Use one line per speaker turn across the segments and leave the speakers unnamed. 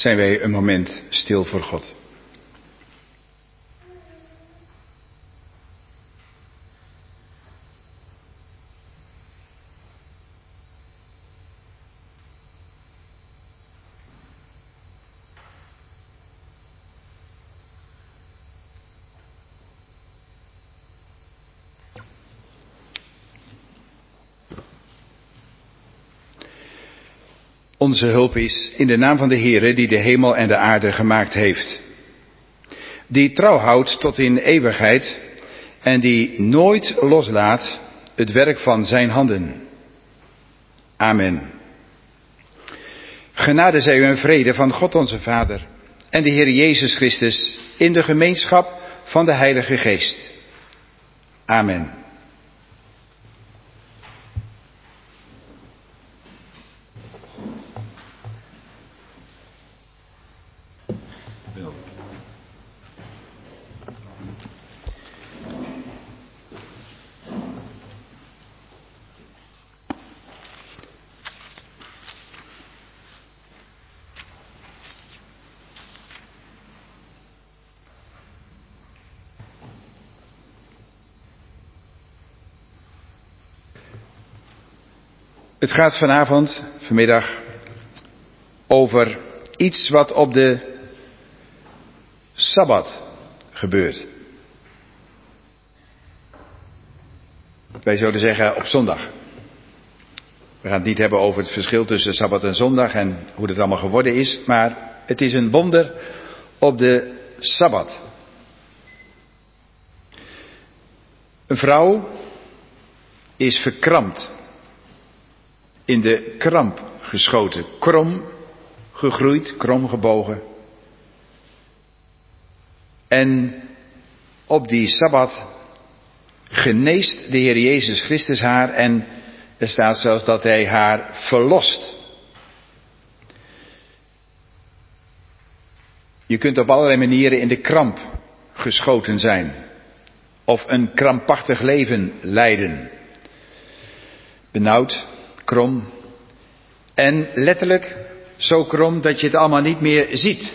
zijn wij een moment stil voor God. Onze hulp is in de naam van de Heere die de hemel en de aarde gemaakt heeft. Die trouw houdt tot in eeuwigheid en die nooit loslaat het werk van zijn handen. Amen. Genade zij u en vrede van God onze Vader en de Heer Jezus Christus in de gemeenschap van de Heilige Geest. Amen. Het gaat vanavond, vanmiddag, over iets wat op de Sabbat gebeurt. Wij zouden zeggen op zondag. We gaan het niet hebben over het verschil tussen Sabbat en zondag en hoe het allemaal geworden is, maar het is een wonder op de Sabbat. Een vrouw is verkrampt in de kramp geschoten, krom gegroeid, krom gebogen. En op die Sabbat geneest de Heer Jezus Christus haar en er staat zelfs dat hij haar verlost. Je kunt op allerlei manieren in de kramp geschoten zijn. Of een krampachtig leven leiden. Benauwd, krom. En letterlijk zo krom dat je het allemaal niet meer ziet.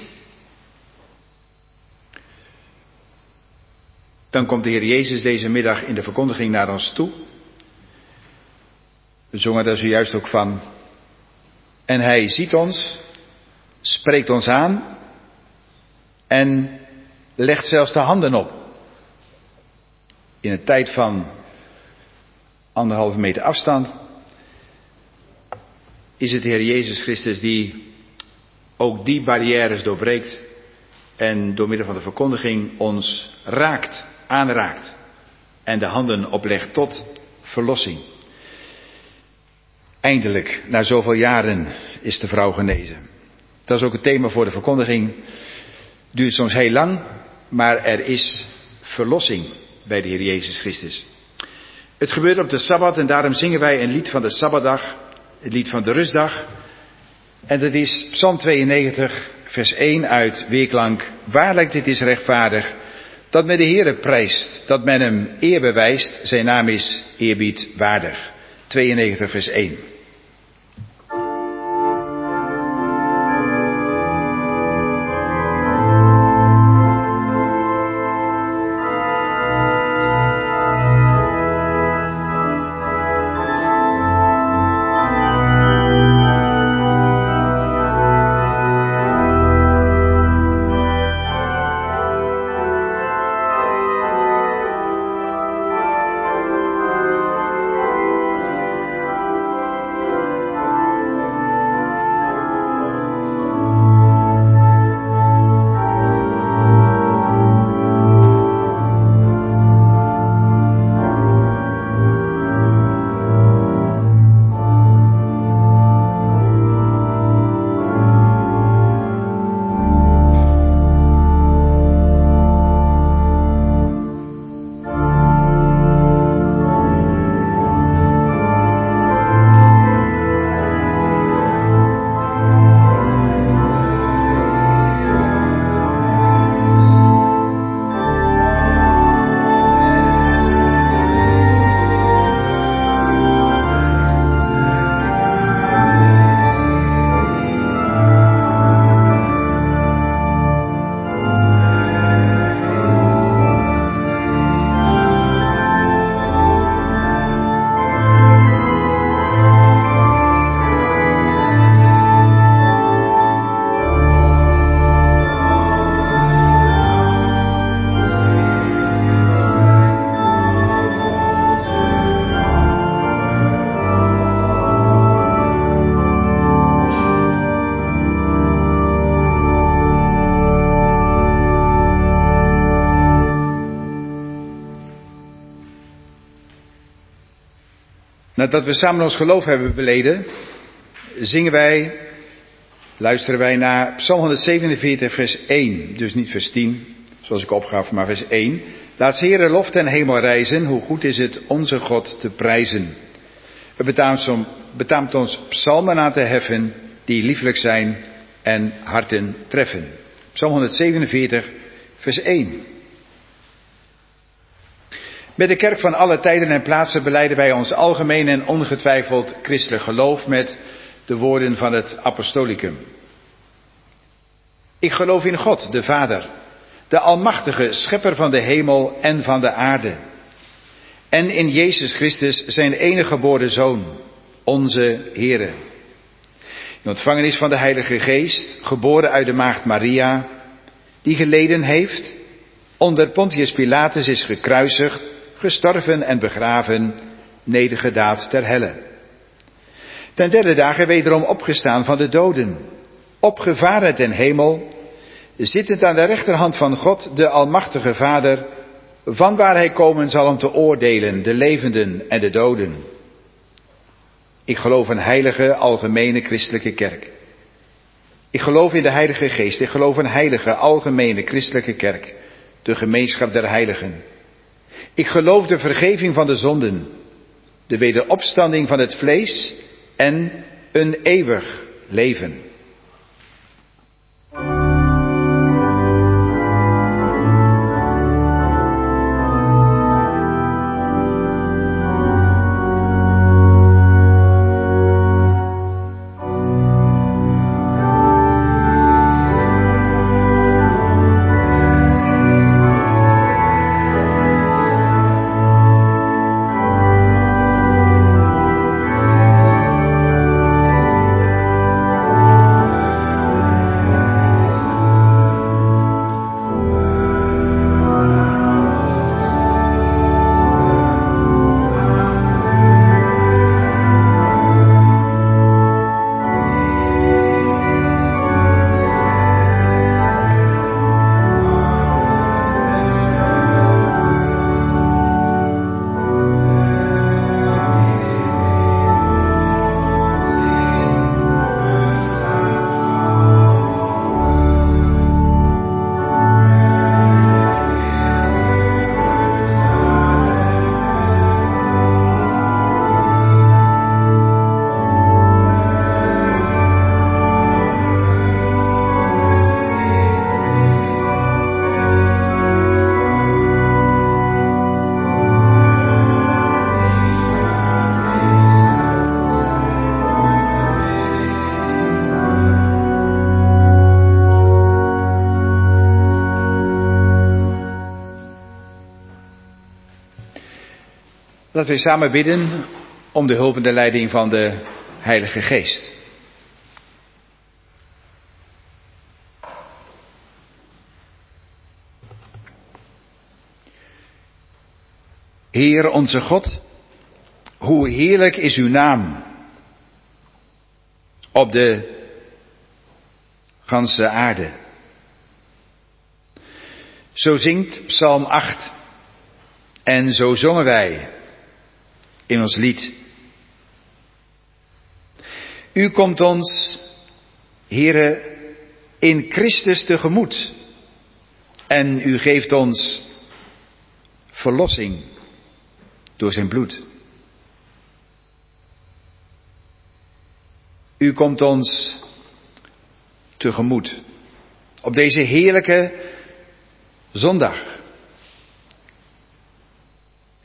Dan komt de Heer Jezus deze middag in de verkondiging naar ons toe. We zongen daar zojuist ook van. En hij ziet ons, spreekt ons aan en legt zelfs de handen op. In een tijd van anderhalve meter afstand is het de Heer Jezus Christus die ook die barrières doorbreekt en door middel van de verkondiging ons raakt, aanraakt en de handen oplegt tot verlossing. Eindelijk, na zoveel jaren, is de vrouw genezen. Dat is ook het thema voor de verkondiging. Duurt soms heel lang, maar er is verlossing bij de Heer Jezus Christus. Het gebeurt op de Sabbat en daarom zingen wij een lied van de Sabbatdag het lied van de rustdag. En dat is Psalm 92, vers 1 uit Weerklank. Waarlijk dit is rechtvaardig, dat men de Heere prijst, dat men hem eer bewijst, zijn naam is eerbiedwaardig. 92, vers 1. Nadat we samen ons geloof hebben beleden, zingen wij, luisteren wij naar Psalm 147, vers 1. Dus niet vers 10, zoals ik opgaf, maar vers 1. Laat Heere lof ten hemel reizen, hoe goed is het onze God te prijzen. Het betaamt, betaamt ons psalmen aan te heffen die lieflijk zijn en harten treffen. Psalm 147, vers 1. Met de kerk van alle tijden en plaatsen beleiden wij ons algemeen en ongetwijfeld christelijk geloof met de woorden van het apostolicum. Ik geloof in God, de Vader, de Almachtige, Schepper van de hemel en van de aarde. En in Jezus Christus, zijn enige geboren Zoon, onze Heere. In ontvangenis van de Heilige Geest, geboren uit de Maagd Maria, die geleden heeft, onder Pontius Pilatus is gekruisigd, gestorven en begraven, nedergedaald ter helle. Ten derde dagen wederom opgestaan van de doden, opgevaren ten hemel, zittend aan de rechterhand van God, de Almachtige Vader, van waar hij komen zal om te oordelen de levenden en de doden. Ik geloof een heilige, algemene christelijke kerk. Ik geloof in de Heilige Geest. Ik geloof een heilige, algemene christelijke kerk. De gemeenschap der heiligen. Ik geloof de vergeving van de zonden. De wederopstanding van het vlees en een eeuwig leven. Dat we samen bidden om de hulp en de leiding van de Heilige Geest. Heer onze God, hoe heerlijk is uw naam op de ganse aarde. Zo zingt Psalm 8 en zo zongen wij in ons lied. U komt ons, Heere, in Christus tegemoet. En u geeft ons verlossing door zijn bloed. U komt ons tegemoet op deze heerlijke zondag.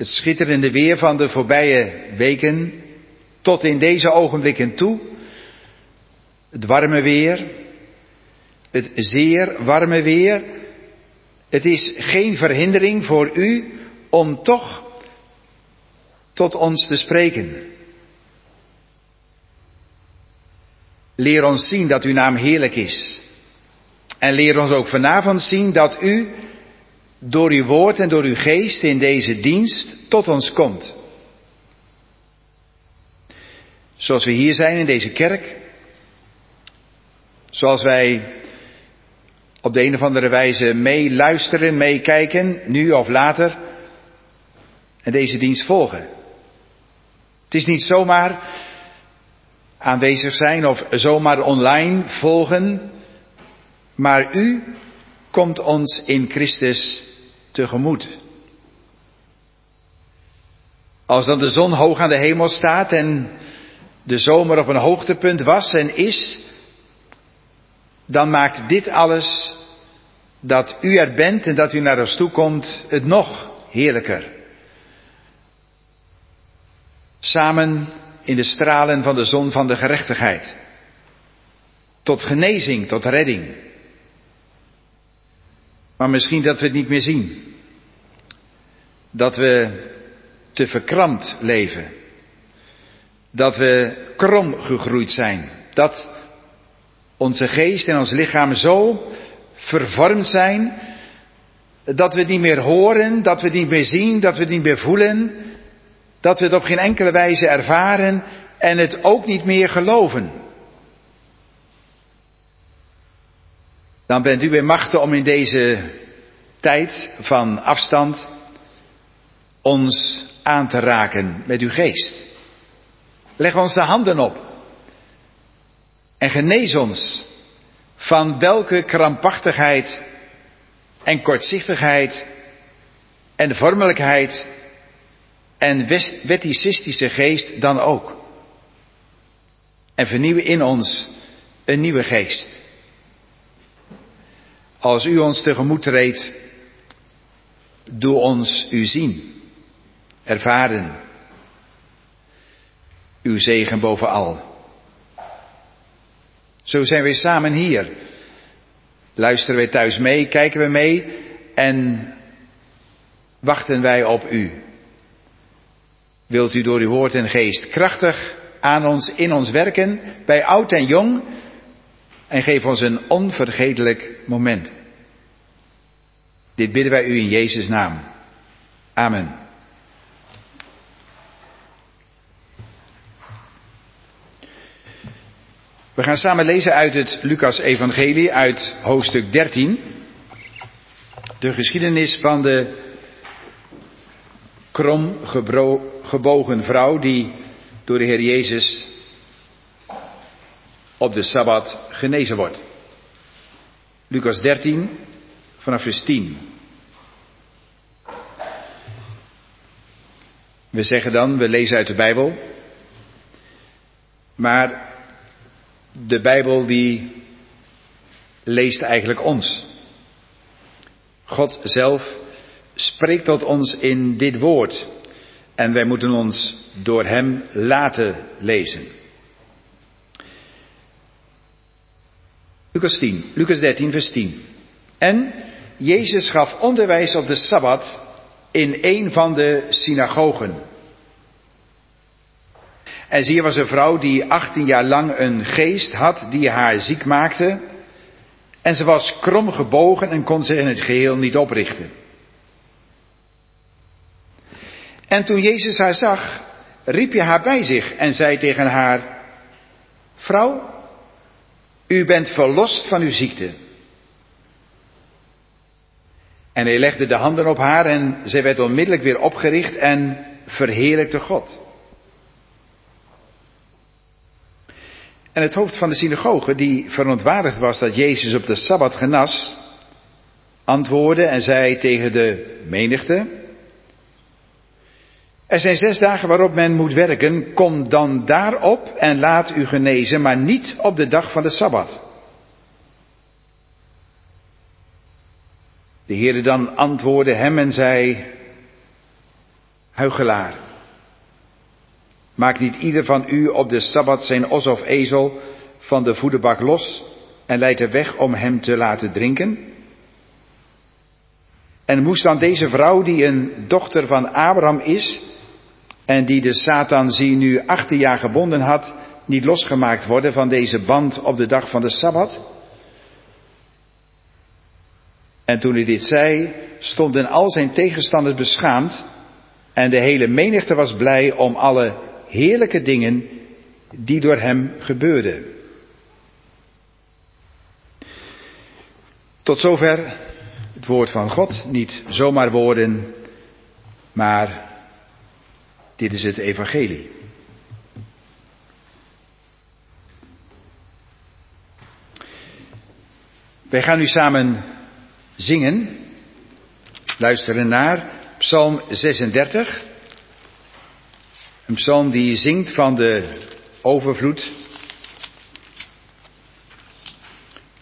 Het schitterende weer van de voorbije weken tot in deze ogenblikken toe. Het warme weer. Het zeer warme weer. Het is geen verhindering voor u om toch tot ons te spreken. Leer ons zien dat uw naam heerlijk is. En leer ons ook vanavond zien dat u door uw woord en door uw geest in deze dienst tot ons komt. Zoals we hier zijn in deze kerk, zoals wij op de een of andere wijze meeluisteren, meekijken, nu of later, en deze dienst volgen. Het is niet zomaar aanwezig zijn of zomaar online volgen, maar u komt ons in Christus Als dan de zon hoog aan de hemel staat en de zomer op een hoogtepunt was en is, dan maakt dit alles dat u er bent en dat u naar ons toe komt het nog heerlijker. Samen in de stralen van de zon van de gerechtigheid. Tot genezing, tot redding. Maar misschien dat we het niet meer zien. Dat we te verkrampt leven. Dat we krom gegroeid zijn. Dat onze geest en ons lichaam zo vervormd zijn dat we het niet meer horen, dat we het niet meer zien, dat we het niet meer voelen, dat we het op geen enkele wijze ervaren en het ook niet meer geloven. Dan bent u weer machtig om in deze tijd van afstand ons aan te raken met uw geest. Leg ons de handen op en genees ons van welke krampachtigheid en kortzichtigheid en vormelijkheid en wetticistische geest dan ook. En vernieuwen in ons een nieuwe geest. Als u ons tegemoet treedt, doe ons u zien, ervaren. Uw zegen bovenal. Zo zijn we samen hier. Luisteren we thuis mee, kijken we mee en wachten wij op u. Wilt u door uw woord en geest krachtig aan ons, in ons werken, bij oud en jong, en geef ons een onvergetelijk moment. Dit bidden wij u in Jezus' naam. Amen. We gaan samen lezen uit het Lucas-evangelie, uit hoofdstuk 13. De geschiedenis van de krom gebogen vrouw die door de Heer Jezus op de Sabbat genezen wordt. Lucas 13, vanaf vers 10. We zeggen dan, we lezen uit de Bijbel, maar de Bijbel die leest eigenlijk ons. God zelf spreekt tot ons in dit woord en wij moeten ons door Hem laten lezen. Lucas 10, Lucas 13, vers 10. En Jezus gaf onderwijs op de Sabbat in een van de synagogen. En zie, was een vrouw die 18 jaar lang een geest had die haar ziek maakte. En ze was krom gebogen en kon zich in het geheel niet oprichten. En toen Jezus haar zag, riep hij haar bij zich en zei tegen haar, Vrouw, u bent verlost van uw ziekte. En hij legde de handen op haar en zij werd onmiddellijk weer opgericht en verheerlijkte God. En het hoofd van de synagoge, die verontwaardigd was dat Jezus op de Sabbat genas, antwoordde en zei tegen de menigte, er zijn zes dagen waarop men moet werken, kom dan daarop en laat u genezen, maar niet op de dag van de Sabbat. De Heere dan antwoordde hem en zei, huigelaar. Maakt niet ieder van u op de Sabbat zijn os of ezel van de voederbak los en leidt er weg om hem te laten drinken? En moest dan deze vrouw, die een dochter van Abraham is en die de Satan zie nu achter jaar gebonden had, niet losgemaakt worden van deze band op de dag van de Sabbat? En toen hij dit zei, stonden al zijn tegenstanders beschaamd en de hele menigte was blij om alle heerlijke dingen die door hem gebeurden. Tot zover het woord van God. Niet zomaar woorden, maar dit is het evangelie. Wij gaan nu samen zingen, luisteren naar Psalm 36. Een psalm die zingt van de overvloed.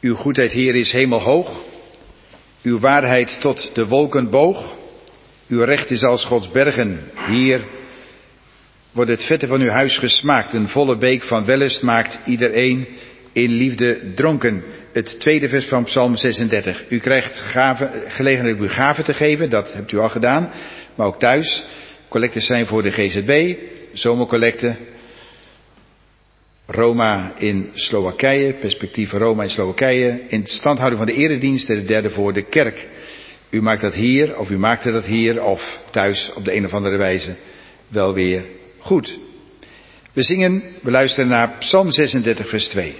Uw goedheid, Heer, is hemelhoog. Uw waarheid tot de wolken boog. Uw recht is als Gods bergen. Hier wordt het vette van uw huis gesmaakt. Een volle beek van wellust maakt iedereen in liefde dronken. Het tweede vers van Psalm 36. U krijgt gave, gelegenheid om uw gaven te geven, dat hebt u al gedaan. Maar ook thuis. Collecten zijn voor de GZB, zomercollecten. Roma in Slowakije, perspectief Roma in Slowakije. In standhouding van de eredienst, de derde voor de kerk. U maakt dat hier, of u maakte dat hier, of thuis op de een of andere wijze wel weer goed. We zingen, we luisteren naar Psalm 36, vers 2.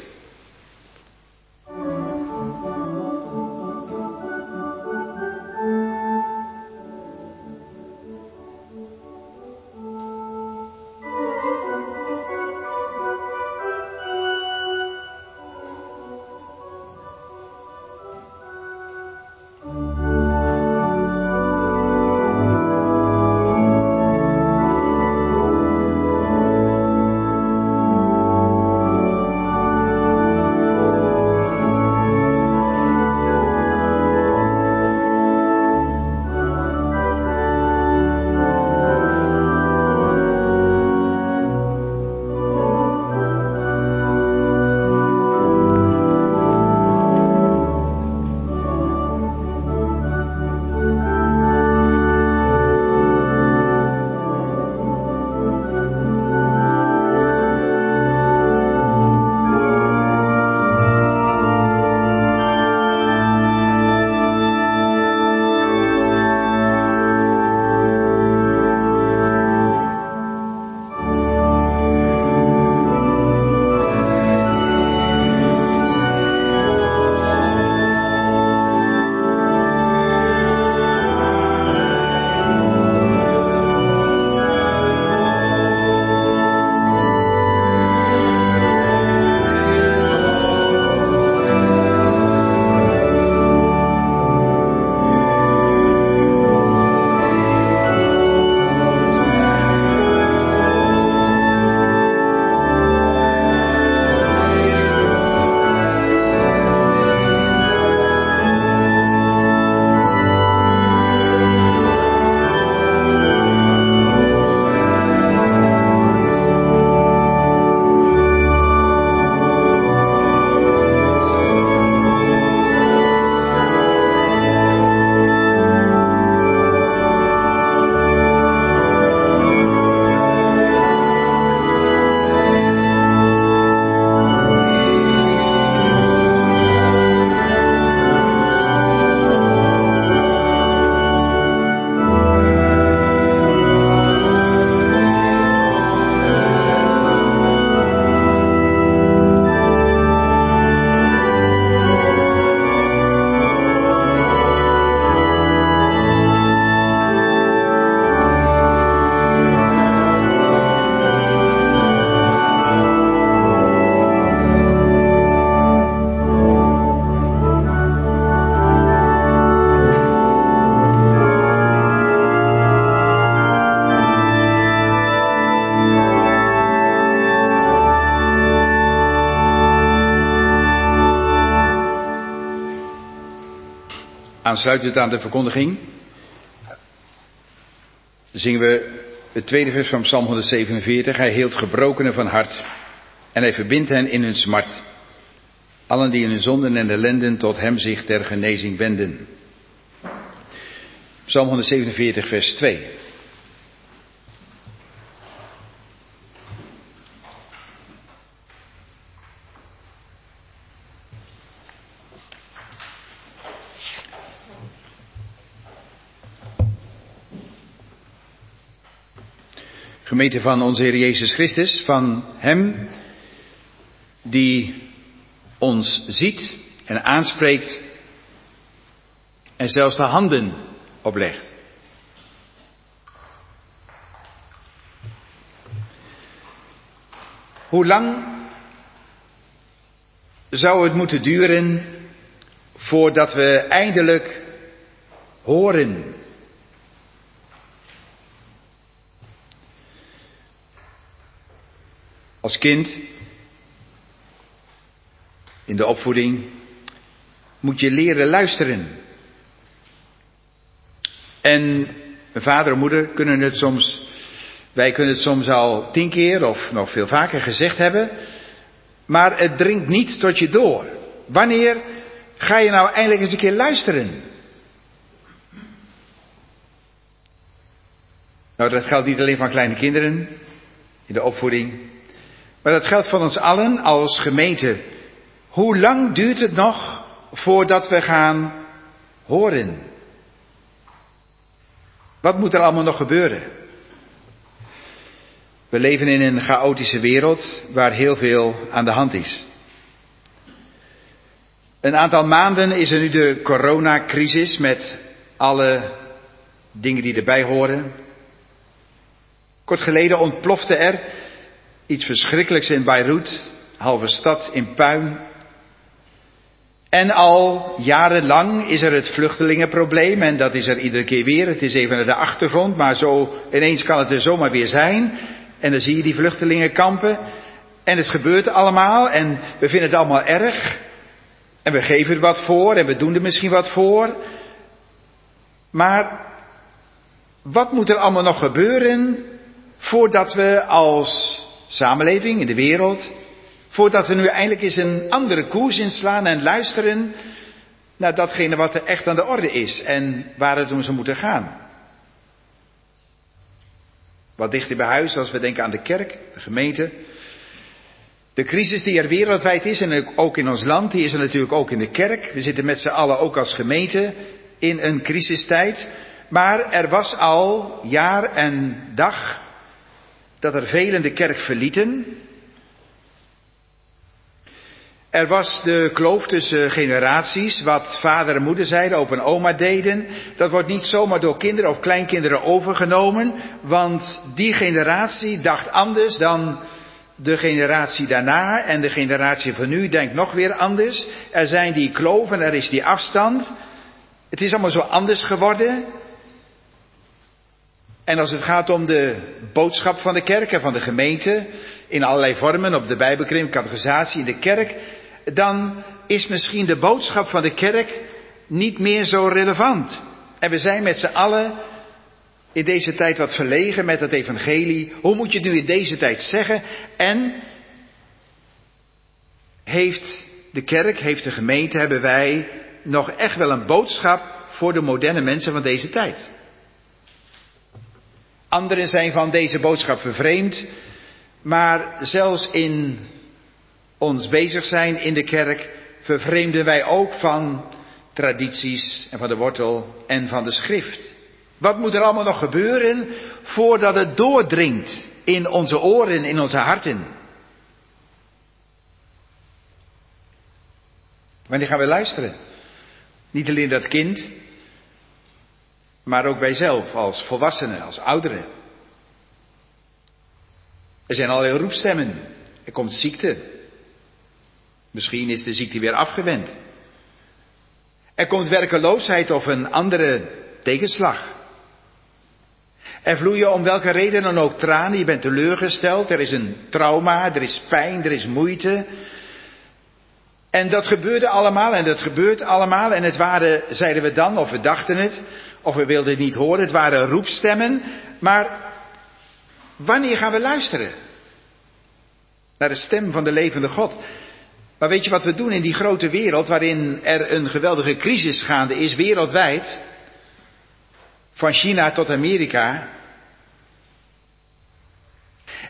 Aansluitend aan de verkondiging zingen we het tweede vers van Psalm 147. Hij hield gebrokenen van hart en hij verbindt hen in hun smart. Allen die in hun zonden en ellenden tot hem zich ter genezing wenden. Psalm 147, vers 2. Gemeente van onze Heer Jezus Christus, van Hem die ons ziet en aanspreekt en zelfs de handen oplegt. Hoe lang zou het moeten duren voordat we eindelijk horen. Als kind, in de opvoeding, moet je leren luisteren. En vader en moeder kunnen het soms, wij kunnen het soms al tien keer of nog veel vaker gezegd hebben, maar het dringt niet tot je door. Wanneer ga je nou eindelijk eens een keer luisteren? Nou, dat geldt niet alleen van kleine kinderen in de opvoeding, maar dat geldt van ons allen als gemeente. Hoe lang duurt het nog voordat we gaan horen? Wat moet er allemaal nog gebeuren? We leven in een chaotische wereld waar heel veel aan de hand is. Een aantal maanden is er nu de coronacrisis met alle dingen die erbij horen. Kort geleden ontplofte er iets verschrikkelijks in Beirut, halve stad in puin. En al jarenlang is er het vluchtelingenprobleem en dat is er iedere keer weer. Het is even naar de achtergrond, maar zo ineens kan het er zomaar weer zijn. En dan zie je die vluchtelingenkampen en het gebeurt allemaal en we vinden het allemaal erg. En we geven er wat voor en we doen er misschien wat voor. Maar wat moet er allemaal nog gebeuren voordat we als samenleving in de wereld, voordat we nu eindelijk eens een andere koers inslaan en luisteren naar datgene wat er echt aan de orde is en waar het om zou moeten gaan? Wat dichter bij huis als we denken aan de kerk, de gemeente. De crisis die er wereldwijd is en ook in ons land, die is er natuurlijk ook in de kerk. We zitten met z'n allen ook als gemeente in een crisistijd. Maar er was al jaar en dag dat er velen de kerk verlieten. Er was de kloof tussen generaties, wat vader en moeder zeiden, opa en oma deden. Dat wordt niet zomaar door kinderen of kleinkinderen overgenomen, want die generatie dacht anders dan de generatie daarna en de generatie van nu denkt nog weer anders. Er zijn die kloven, er is die afstand. Het is allemaal zo anders geworden. En als het gaat om de boodschap van de kerk en van de gemeente, in allerlei vormen, op de Bijbelkring, catechisatie in de kerk, dan is misschien de boodschap van de kerk niet meer zo relevant. En we zijn met z'n allen in deze tijd wat verlegen met het evangelie. Hoe moet je het nu in deze tijd zeggen? En heeft de kerk, heeft de gemeente, hebben wij nog echt wel een boodschap voor de moderne mensen van deze tijd? Anderen zijn van deze boodschap vervreemd, maar zelfs in ons bezig zijn in de kerk vervreemden wij ook van tradities en van de wortel en van de schrift. Wat moet er allemaal nog gebeuren voordat het doordringt in onze oren, in onze harten? Wanneer gaan we luisteren? Niet alleen dat kind, maar ook wij zelf als volwassenen, als ouderen. Er zijn allerlei roepstemmen. Er komt ziekte. Misschien is de ziekte weer afgewend. Er komt werkeloosheid of een andere tegenslag. Er vloeien om welke reden dan ook tranen. Je bent teleurgesteld. Er is een trauma. Er is pijn. Er is moeite. En dat gebeurde allemaal. En dat gebeurt allemaal. En het waren, zeiden we dan, of we dachten het. Of we wilden het niet horen. Het waren roepstemmen. Maar wanneer gaan we luisteren? Naar de stem van de levende God. Maar weet je wat we doen in die grote wereld waarin er een geweldige crisis gaande is wereldwijd? Van China tot Amerika.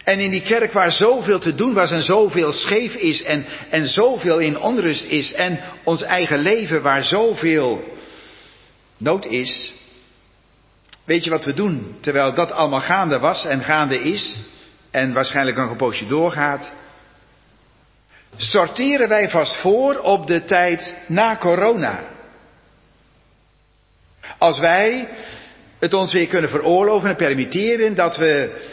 En in die kerk waar zoveel te doen was en zoveel scheef is en, en zoveel in onrust is en ons eigen leven waar zoveel nood is. Weet je wat we doen terwijl dat allemaal gaande was en gaande is en waarschijnlijk nog een poosje doorgaat? Sorteren wij vast voor op de tijd na corona. Als wij het ons weer kunnen veroorloven en permitteren dat we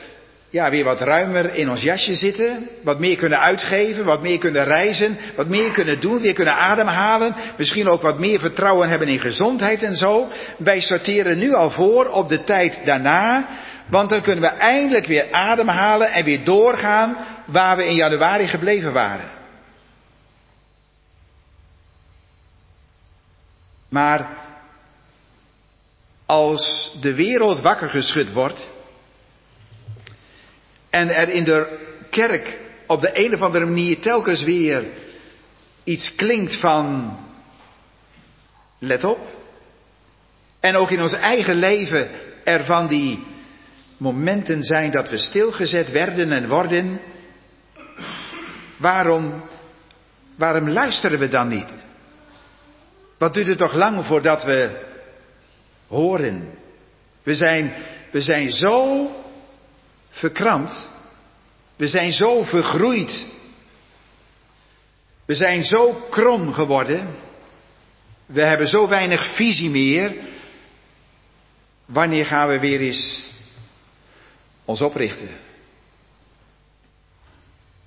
ja, weer wat ruimer in ons jasje zitten. Wat meer kunnen uitgeven, wat meer kunnen reizen, wat meer kunnen doen, weer kunnen ademhalen. Misschien ook wat meer vertrouwen hebben in gezondheid en zo. Wij sorteren nu al voor op de tijd daarna. Want dan kunnen we eindelijk weer ademhalen en weer doorgaan waar we in januari gebleven waren. Maar als de wereld wakker geschud wordt en er in de kerk op de een of andere manier telkens weer iets klinkt van let op. En ook in ons eigen leven er van die momenten zijn dat we stilgezet werden en worden. Waarom, waarom luisteren we dan niet? Wat duurt het toch lang voordat we horen? We zijn, we zijn zo verkrampt. We zijn zo vergroeid. We zijn zo krom geworden. We hebben zo weinig visie meer. Wanneer gaan we weer eens ons oprichten?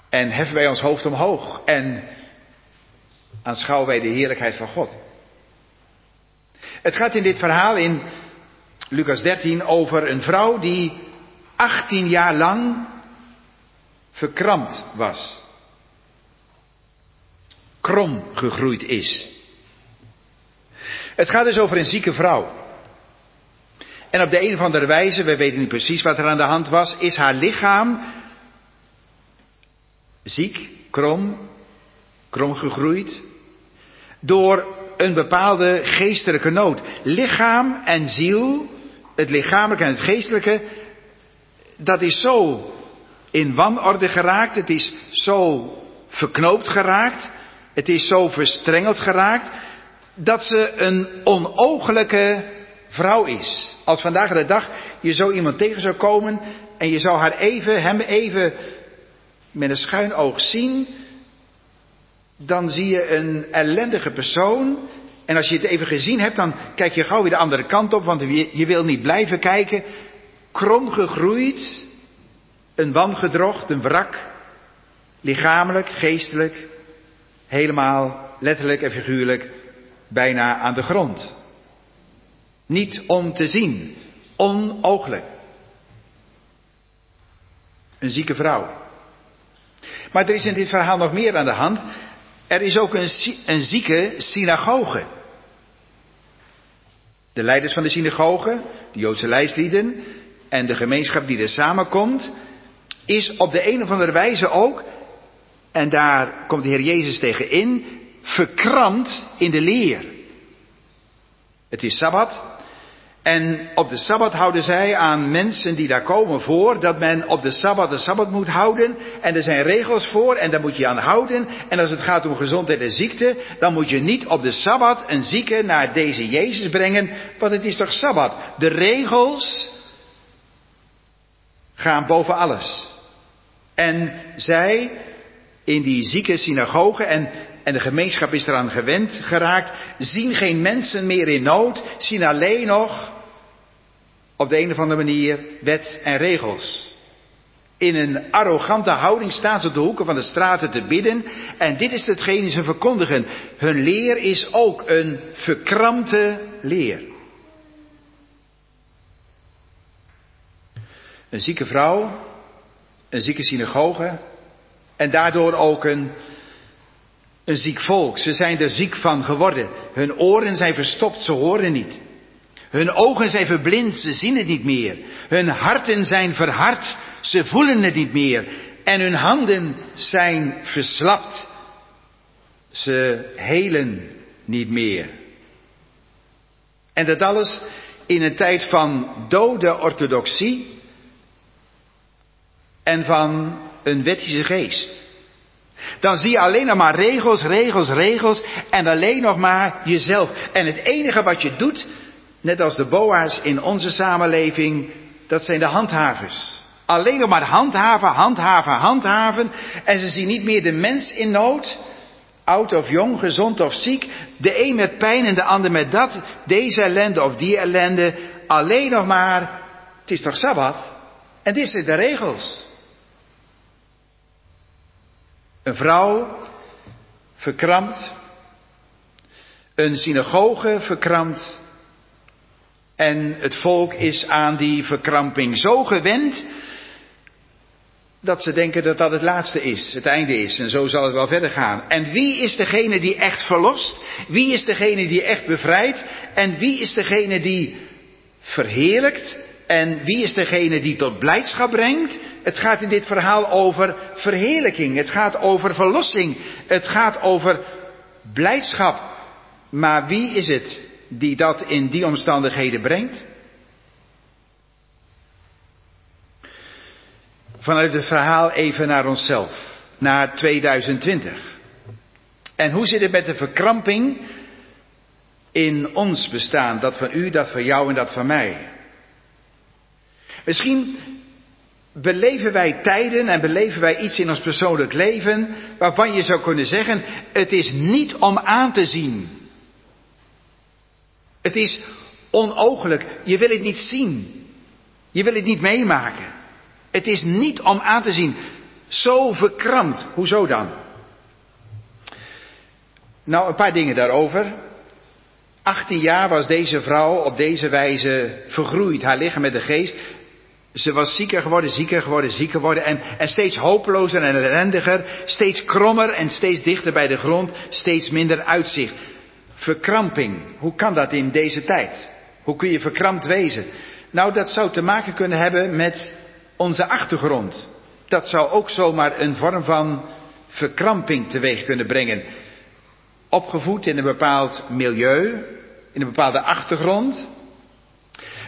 En heffen wij ons hoofd omhoog en aanschouwen wij de heerlijkheid van God. Het gaat in dit verhaal in Lucas 13 over een vrouw die 18 jaar lang verkrampt was. Krom gegroeid is. Het gaat dus over een zieke vrouw. En op de een of andere wijze, we weten niet precies wat er aan de hand was, is haar lichaam ziek, krom, krom gegroeid, door een bepaalde geestelijke nood. Lichaam en ziel, het lichamelijke en het geestelijke, dat is zo in wanorde geraakt, het is zo verknoopt geraakt, het is zo verstrengeld geraakt, dat ze een onogelijke vrouw is. Als vandaag de dag je zo iemand tegen zou komen en je zou haar even, hem even met een schuin oog zien, dan zie je een ellendige persoon. En als je het even gezien hebt, dan kijk je gauw weer de andere kant op, want je wil niet blijven kijken. Krom gegroeid, een wangedrocht, een wrak, lichamelijk, geestelijk, helemaal letterlijk en figuurlijk bijna aan de grond. Niet om te zien, onooglijk. Een zieke vrouw. Maar er is in dit verhaal nog meer aan de hand. Er is ook een, een zieke synagoge. De leiders van de synagoge, de Joodse lijstlieden en de gemeenschap die er samenkomt, is op de een of andere wijze ook, en daar komt de Heer Jezus tegen in, verkrampt in de leer. Het is Sabbat. En op de Sabbat houden zij aan mensen die daar komen voor dat men op de Sabbat de Sabbat moet houden. En er zijn regels voor en daar moet je aan houden. En als het gaat om gezondheid en ziekte, dan moet je niet op de Sabbat een zieke naar deze Jezus brengen, want het is toch Sabbat. De regels gaan boven alles. En zij in die zieke synagoge en, en de gemeenschap is eraan gewend geraakt, zien geen mensen meer in nood, zien alleen nog op de een of andere manier wet en regels. In een arrogante houding staan ze op de hoeken van de straten te bidden. En dit is hetgene ze verkondigen. Hun leer is ook een verkrampte leer. Een zieke vrouw een zieke synagoge en daardoor ook een, een ziek volk. Ze zijn er ziek van geworden. Hun oren zijn verstopt, ze horen niet. Hun ogen zijn verblind, ze zien het niet meer. Hun harten zijn verhard, ze voelen het niet meer. En hun handen zijn verslapt, ze helen niet meer. En dat alles in een tijd van dode orthodoxie, en van een wettische geest. Dan zie je alleen nog maar regels, regels, regels en alleen nog maar jezelf. En het enige wat je doet, net als de boa's in onze samenleving, dat zijn de handhavers. Alleen nog maar handhaven, handhaven, handhaven. En ze zien niet meer de mens in nood. Oud of jong, gezond of ziek. De een met pijn en de ander met dat. Deze ellende of die ellende. Alleen nog maar, het is toch Sabbat? En dit zijn de regels. Een vrouw verkrampt, een synagoge verkrampt en het volk is aan die verkramping zo gewend dat ze denken dat dat het laatste is, het einde is. En zo zal het wel verder gaan. En wie is degene die echt verlost? Wie is degene die echt bevrijdt? En wie is degene die verheerlijkt? En wie is degene die tot blijdschap brengt? Het gaat in dit verhaal over verheerlijking. Het gaat over verlossing. Het gaat over blijdschap. Maar wie is het die dat in die omstandigheden brengt? Vanuit het verhaal even naar onszelf, naar 2020. En hoe zit het met de verkramping in ons bestaan? Dat van u, dat van jou en dat van mij. Misschien beleven wij tijden en beleven wij iets in ons persoonlijk leven waarvan je zou kunnen zeggen, het is niet om aan te zien. Het is onogelijk. Je wil het niet zien. Je wil het niet meemaken. Het is niet om aan te zien. Zo verkrampt. Hoezo dan? Nou, een paar dingen daarover. 18 jaar was deze vrouw op deze wijze vergroeid. Haar lichaam met de geest. Ze was zieker geworden, zieker geworden, zieker geworden. En, en steeds hopelozer en ellendiger. Steeds krommer en steeds dichter bij de grond. Steeds minder uitzicht. Verkramping. Hoe kan dat in deze tijd? Hoe kun je verkrampt wezen? Nou, dat zou te maken kunnen hebben met onze achtergrond. Dat zou ook zomaar een vorm van verkramping teweeg kunnen brengen. Opgevoed in een bepaald milieu, in een bepaalde achtergrond,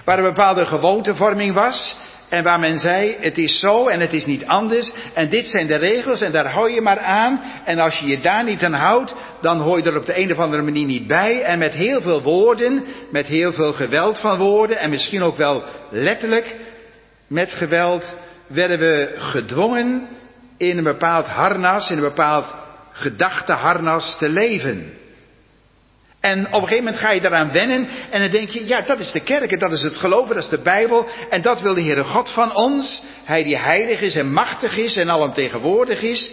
waar een bepaalde gewoontevorming was en waar men zei, het is zo en het is niet anders. En dit zijn de regels en daar hou je maar aan. En als je je daar niet aan houdt, dan hoor je er op de een of andere manier niet bij. En met heel veel woorden, met heel veel geweld van woorden en misschien ook wel letterlijk met geweld werden we gedwongen in een bepaald harnas, in een bepaald gedachteharnas te leven. En op een gegeven moment ga je daaraan wennen en dan denk je, ja, dat is de kerk en dat is het geloven, dat is de Bijbel en dat wil de Heere God van ons. Hij die heilig is en machtig is en alomtegenwoordig is.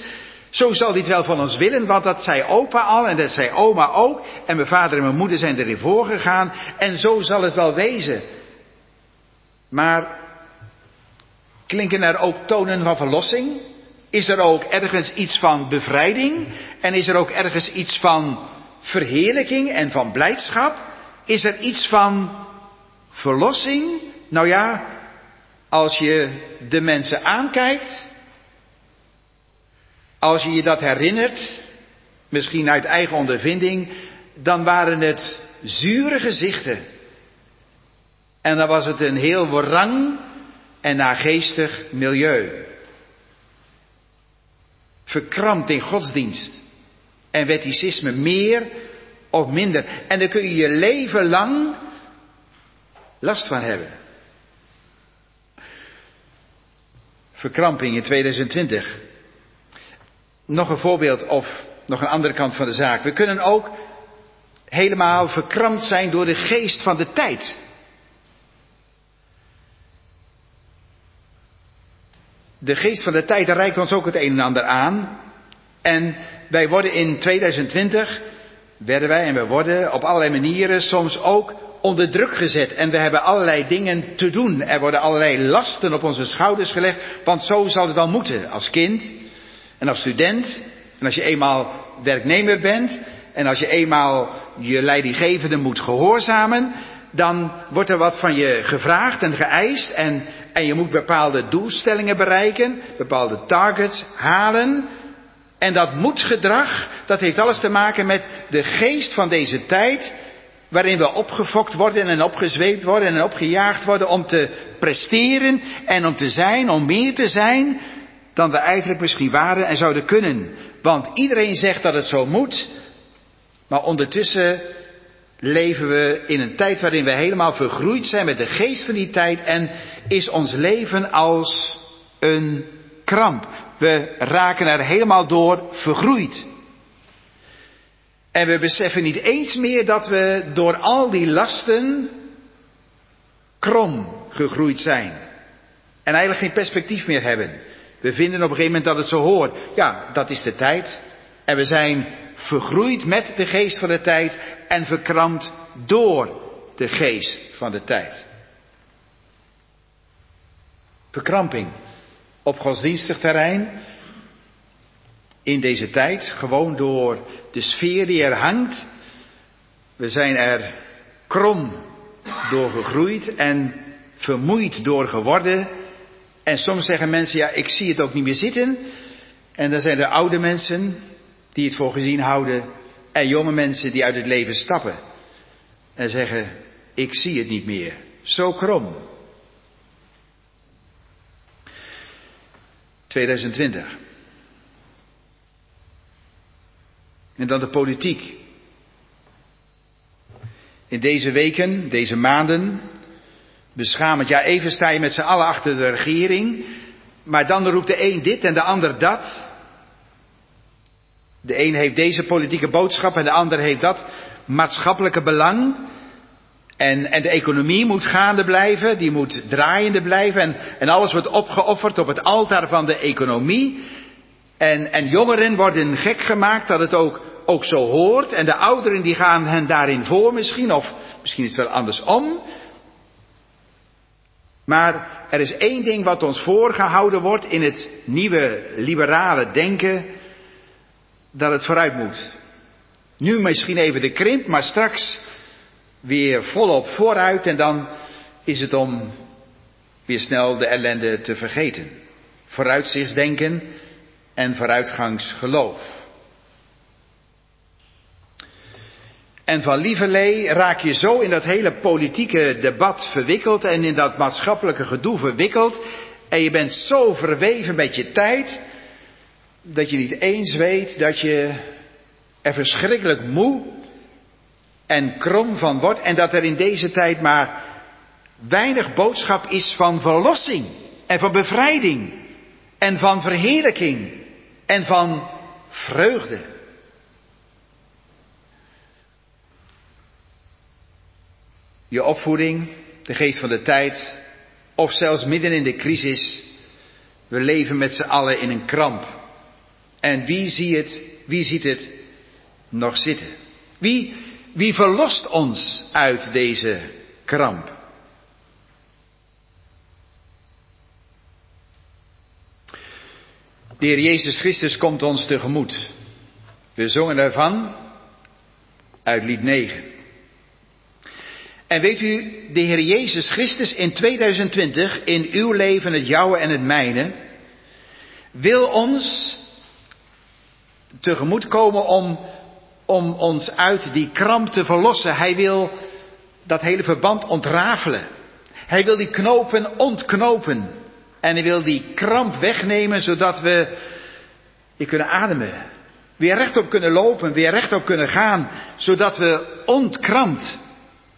Zo zal het wel van ons willen, want dat zei opa al en dat zei oma ook. En mijn vader en mijn moeder zijn erin voorgegaan en zo zal het wel wezen. Maar Klinken er ook tonen van verlossing? Is er ook ergens iets van bevrijding? En is er ook ergens iets van verheerlijking en van blijdschap? Is er iets van verlossing? Nou ja, als je de mensen aankijkt, als je je dat herinnert, misschien uit eigen ondervinding, dan waren het zure gezichten. En dan was het een heel warang en naargeestig milieu. Verkrampt in godsdienst en wetticisme meer of minder. En daar kun je je leven lang last van hebben. Verkramping in 2020. Nog een voorbeeld of nog een andere kant van de zaak. We kunnen ook helemaal verkrampt zijn door de geest van de tijd. de geest van de tijd reikt ons ook het een en ander aan. En wij worden in 2020, werden wij en we worden op allerlei manieren soms ook onder druk gezet. En we hebben allerlei dingen te doen. Er worden allerlei lasten op onze schouders gelegd. Want zo zal het wel moeten als kind en als student. En als je eenmaal werknemer bent. En als je eenmaal je leidinggevende moet gehoorzamen. Dan wordt er wat van je gevraagd en geëist. En en je moet bepaalde doelstellingen bereiken, bepaalde targets halen. En dat moedgedrag, dat heeft alles te maken met de geest van deze tijd, waarin we opgefokt worden en opgezweept worden en opgejaagd worden om te presteren en om te zijn, om meer te zijn dan we eigenlijk misschien waren en zouden kunnen. Want iedereen zegt dat het zo moet, maar ondertussen leven we in een tijd waarin we helemaal vergroeid zijn met de geest van die tijd en is ons leven als een kramp. We raken er helemaal door vergroeid. En we beseffen niet eens meer dat we door al die lasten krom gegroeid zijn. En eigenlijk geen perspectief meer hebben. We vinden op een gegeven moment dat het zo hoort. Ja, dat is de tijd. En we zijn vergroeid met de geest van de tijd en verkrampt door de geest van de tijd. Verkramping op godsdienstig terrein in deze tijd, gewoon door de sfeer die er hangt. We zijn er krom door gegroeid en vermoeid door geworden. En soms zeggen mensen, ja, ik zie het ook niet meer zitten. En dan zijn er oude mensen die het voor gezien houden en jonge mensen die uit het leven stappen. En zeggen, ik zie het niet meer. Zo krom. 2020. En dan de politiek. In deze weken, deze maanden, beschamend. Ja, even sta je met z'n allen achter de regering, maar dan roept de een dit en de ander dat. De een heeft deze politieke boodschap en de ander heeft dat maatschappelijke belang. En, en de economie moet gaande blijven, die moet draaiende blijven. En, en alles wordt opgeofferd op het altaar van de economie. En, en jongeren worden gek gemaakt dat het ook, ook zo hoort. En de ouderen die gaan hen daarin voor misschien, of misschien is het wel andersom. Maar er is één ding wat ons voorgehouden wordt in het nieuwe liberale denken, dat het vooruit moet. Nu misschien even de krimp, maar straks weer volop vooruit en dan is het om weer snel de ellende te vergeten. Vooruitzichtsdenken en vooruitgangsgeloof. En van lieverlee raak je zo in dat hele politieke debat verwikkeld en in dat maatschappelijke gedoe verwikkeld. En je bent zo verweven met je tijd dat je niet eens weet dat je er verschrikkelijk moe en krom van wordt en dat er in deze tijd maar weinig boodschap is van verlossing en van bevrijding en van verheerlijking en van vreugde. Je opvoeding, de geest van de tijd, of zelfs midden in de crisis, we leven met z'n allen in een kramp. En wie ziet het, wie ziet het nog zitten? Wie, wie verlost ons uit deze kramp? De Heer Jezus Christus komt ons tegemoet. We zongen ervan uit lied 9. En weet u, de Heer Jezus Christus in 2020, in uw leven, het jouwe en het mijne, wil ons tegemoet komen om, om ons uit die kramp te verlossen. Hij wil dat hele verband ontrafelen. Hij wil die knopen ontknopen. En hij wil die kramp wegnemen, zodat we weer kunnen ademen. Weer rechtop kunnen lopen, weer rechtop kunnen gaan, zodat we ontkrampt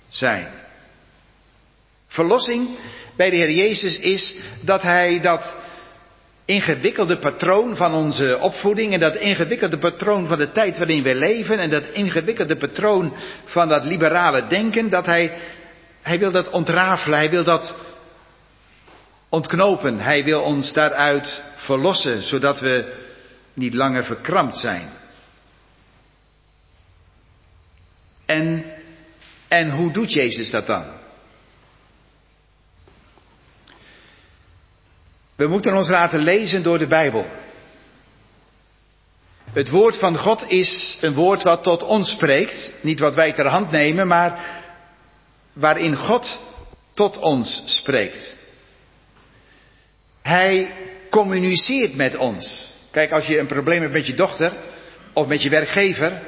zijn. Verlossing bij de Heer Jezus is dat Hij dat ingewikkelde patroon van onze opvoeding en dat ingewikkelde patroon van de tijd waarin we leven en dat ingewikkelde patroon van dat liberale denken, dat Hij, hij wil dat ontrafelen, Hij wil dat ontknopen. Hij wil ons daaruit verlossen, zodat we niet langer verkrampt zijn. En, en hoe doet Jezus dat dan? We moeten ons laten lezen door de Bijbel. Het woord van God is een woord wat tot ons spreekt, niet wat wij ter hand nemen, maar waarin God tot ons spreekt. Hij communiceert met ons. Kijk, als je een probleem hebt met je dochter, of met je werkgever,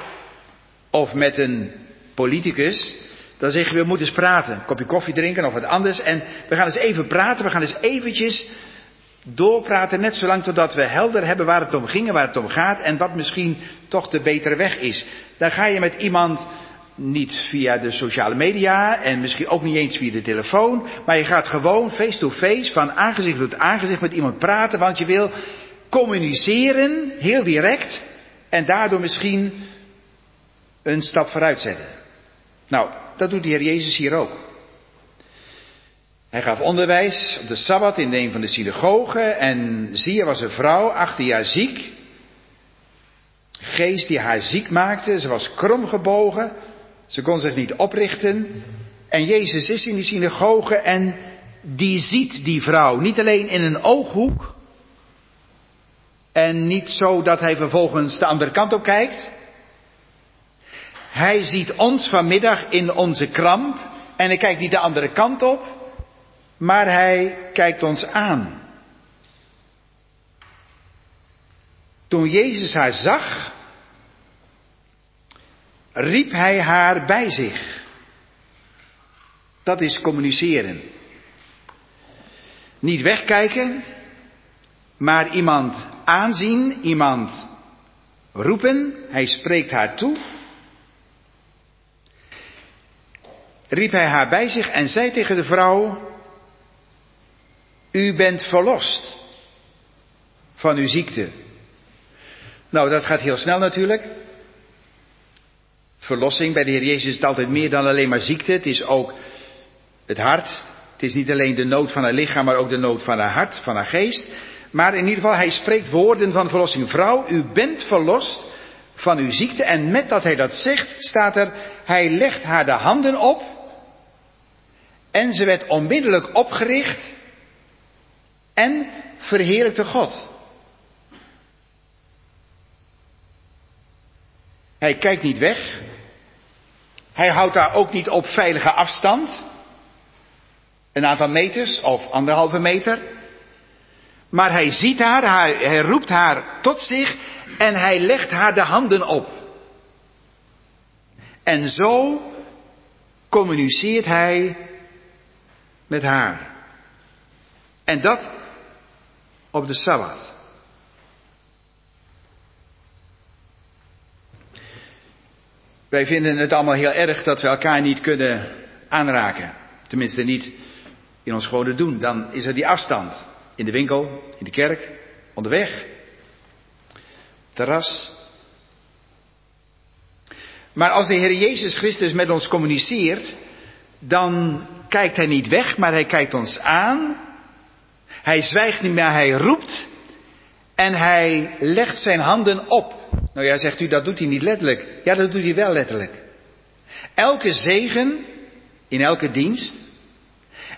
of met een politicus, dan zeg je, we moeten eens praten. Een kopje koffie drinken of wat anders. En we gaan eens even praten, we gaan eens eventjes doorpraten, net zolang totdat we helder hebben waar het om ging en waar het om gaat en wat misschien toch de betere weg is. Dan ga je met iemand niet via de sociale media en misschien ook niet eens via de telefoon, maar je gaat gewoon face to face, van aangezicht tot aangezicht met iemand praten, want je wil communiceren, heel direct, en daardoor misschien een stap vooruit zetten. Nou, dat doet de Heer Jezus hier ook. Hij gaf onderwijs op de Sabbat in een van de synagogen en zie, er was een vrouw, 18 jaar ziek. Geest die haar ziek maakte, ze was kromgebogen, ze kon zich niet oprichten. En Jezus is in die synagoge en die ziet die vrouw. Niet alleen in een ooghoek. En niet zo dat hij vervolgens de andere kant op kijkt. Hij ziet ons vanmiddag in onze kramp. En hij kijkt niet de andere kant op. Maar hij kijkt ons aan. Toen Jezus haar zag, riep hij haar bij zich. Dat is communiceren. Niet wegkijken, maar iemand aanzien, iemand roepen. Hij spreekt haar toe. Riep hij haar bij zich en zei tegen de vrouw: U bent verlost van uw ziekte. Nou, dat gaat heel snel natuurlijk. Verlossing bij de Heer Jezus is altijd meer dan alleen maar ziekte. Het is ook het hart. Het is niet alleen de nood van haar lichaam, maar ook de nood van haar hart, van haar geest. Maar in ieder geval, hij spreekt woorden van verlossing. Vrouw, u bent verlost van uw ziekte. En met dat hij dat zegt, staat er, hij legt haar de handen op. En ze werd onmiddellijk opgericht en verheerlijkte God. Hij kijkt niet weg. Hij houdt daar ook niet op veilige afstand. Een aantal meters of anderhalve meter. Maar hij ziet haar, hij, hij roept haar tot zich en hij legt haar de handen op. En zo communiceert hij met haar. En dat op de Sabbat. Wij vinden het allemaal heel erg dat we elkaar niet kunnen aanraken. Tenminste niet in ons gewone doen. Dan is er die afstand. In de winkel, in de kerk, onderweg, terras. Maar als de Heer Jezus Christus met ons communiceert, dan kijkt Hij niet weg, maar Hij kijkt ons aan. Hij zwijgt niet meer, Hij roept. En Hij legt zijn handen op. Nou ja, zegt u, dat doet Hij niet letterlijk. Ja, dat doet Hij wel letterlijk. Elke zegen in elke dienst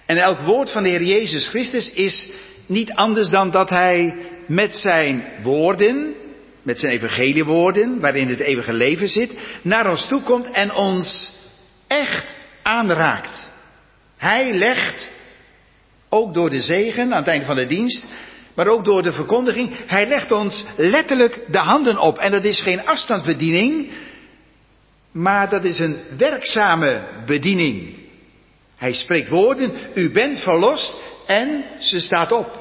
en elk woord van de Heer Jezus Christus is niet anders dan dat Hij met zijn woorden, met zijn evangeliewoorden, waarin het eeuwige leven zit, naar ons toe komt en ons echt aanraakt. Hij legt, ook door de zegen aan het einde van de dienst, maar ook door de verkondiging, hij legt ons letterlijk de handen op. En dat is geen afstandsbediening, maar dat is een werkzame bediening. Hij spreekt woorden, u bent verlost en ze staat op.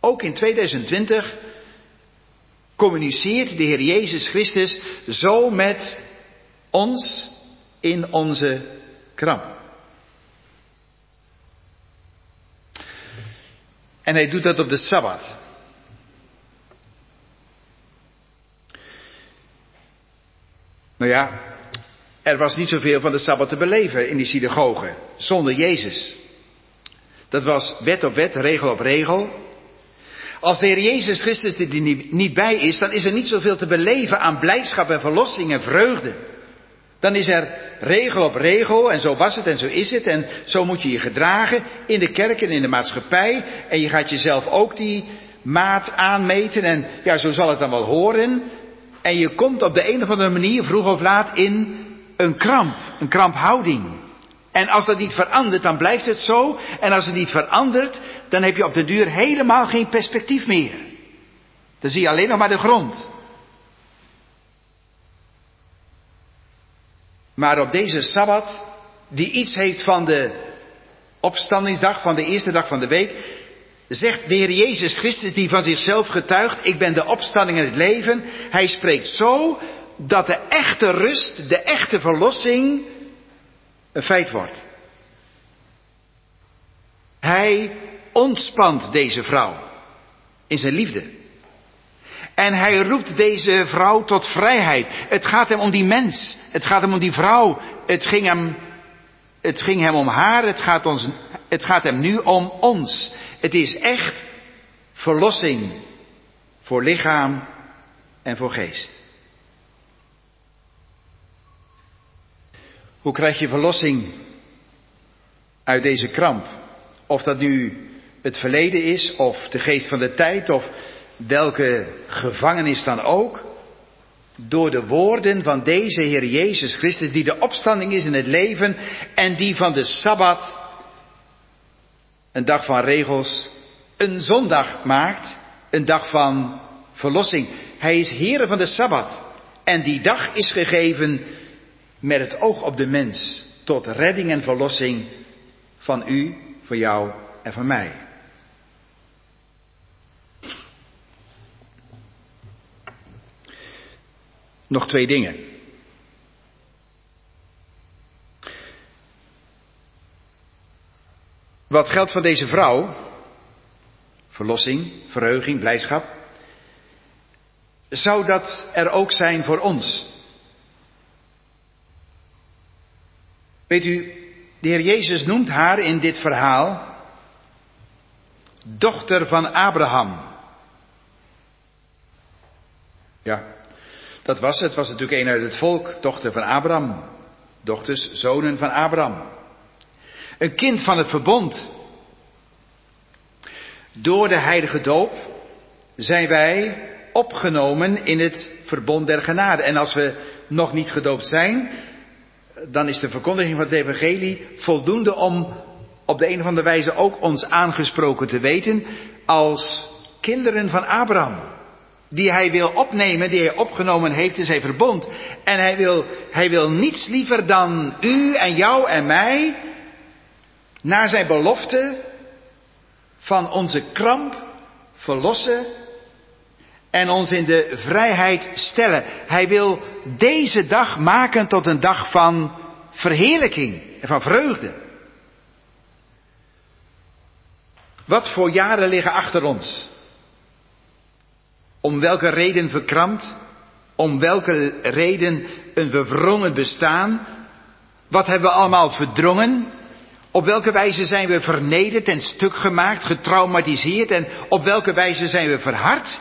Ook in 2020 communiceert de Heer Jezus Christus zo met ons in onze kram. En hij doet dat op de Sabbat. Nou ja, er was niet zoveel van de Sabbat te beleven in die synagogen, zonder Jezus. Dat was wet op wet, regel op regel. Als de Heer Jezus Christus er niet bij is, dan is er niet zoveel te beleven aan blijdschap en verlossing en vreugde. Dan is er regel op regel en zo was het en zo is het en zo moet je je gedragen in de kerk en in de maatschappij. En je gaat jezelf ook die maat aanmeten en ja, zo zal het dan wel horen. En je komt op de een of andere manier vroeg of laat in een kramp, een kramphouding. En als dat niet verandert, dan blijft het zo. En als het niet verandert, dan heb je op de duur helemaal geen perspectief meer. Dan zie je alleen nog maar de grond. Maar op deze Sabbat, die iets heeft van de opstandingsdag, van de eerste dag van de week, zegt de Heer Jezus Christus, die van zichzelf getuigt, ik ben de opstanding en het leven. Hij spreekt zo dat de echte rust, de echte verlossing een feit wordt. Hij ontspant deze vrouw in zijn liefde. En hij roept deze vrouw tot vrijheid. Het gaat hem om die mens. Het gaat hem om die vrouw. Het ging hem Het ging hem om haar, het gaat, ons, het gaat hem nu om ons. Het is echt verlossing voor lichaam en voor geest. Hoe krijg je verlossing uit deze kramp? Of dat nu het verleden is, of de geest van de tijd, of welke gevangenis dan ook. Door de woorden van deze Heer Jezus Christus, die de opstanding is in het leven en die van de Sabbat, een dag van regels, een zondag maakt, een dag van verlossing. Hij is Heer van de Sabbat. En die dag is gegeven met het oog op de mens, tot redding en verlossing van u, voor jou en van mij. Nog twee dingen. Wat geldt van deze vrouw? Verlossing, verheuging, blijdschap. Zou dat er ook zijn voor ons? Weet u, de Heer Jezus noemt haar in dit verhaal dochter van Abraham. Ja, dat was het. was natuurlijk een uit het volk, dochter van Abraham. Dochters, zonen van Abraham. Een kind van het verbond. Door de heilige doop zijn wij opgenomen in het verbond der genade. En als we nog niet gedoopt zijn, dan is de verkondiging van het evangelie voldoende om op de een of andere wijze ook ons aangesproken te weten als kinderen van Abraham. Die hij wil opnemen, die hij opgenomen heeft in zijn verbond. En hij wil, hij wil niets liever dan u en jou en mij naar zijn belofte van onze kramp verlossen en ons in de vrijheid stellen. Hij wil deze dag maken tot een dag van verheerlijking en van vreugde. Wat voor jaren liggen achter ons? Om welke reden verkrampt? Om welke reden een verwrongen bestaan? Wat hebben we allemaal verdrongen? Op welke wijze zijn we vernederd en stuk gemaakt, getraumatiseerd en op welke wijze zijn we verhard?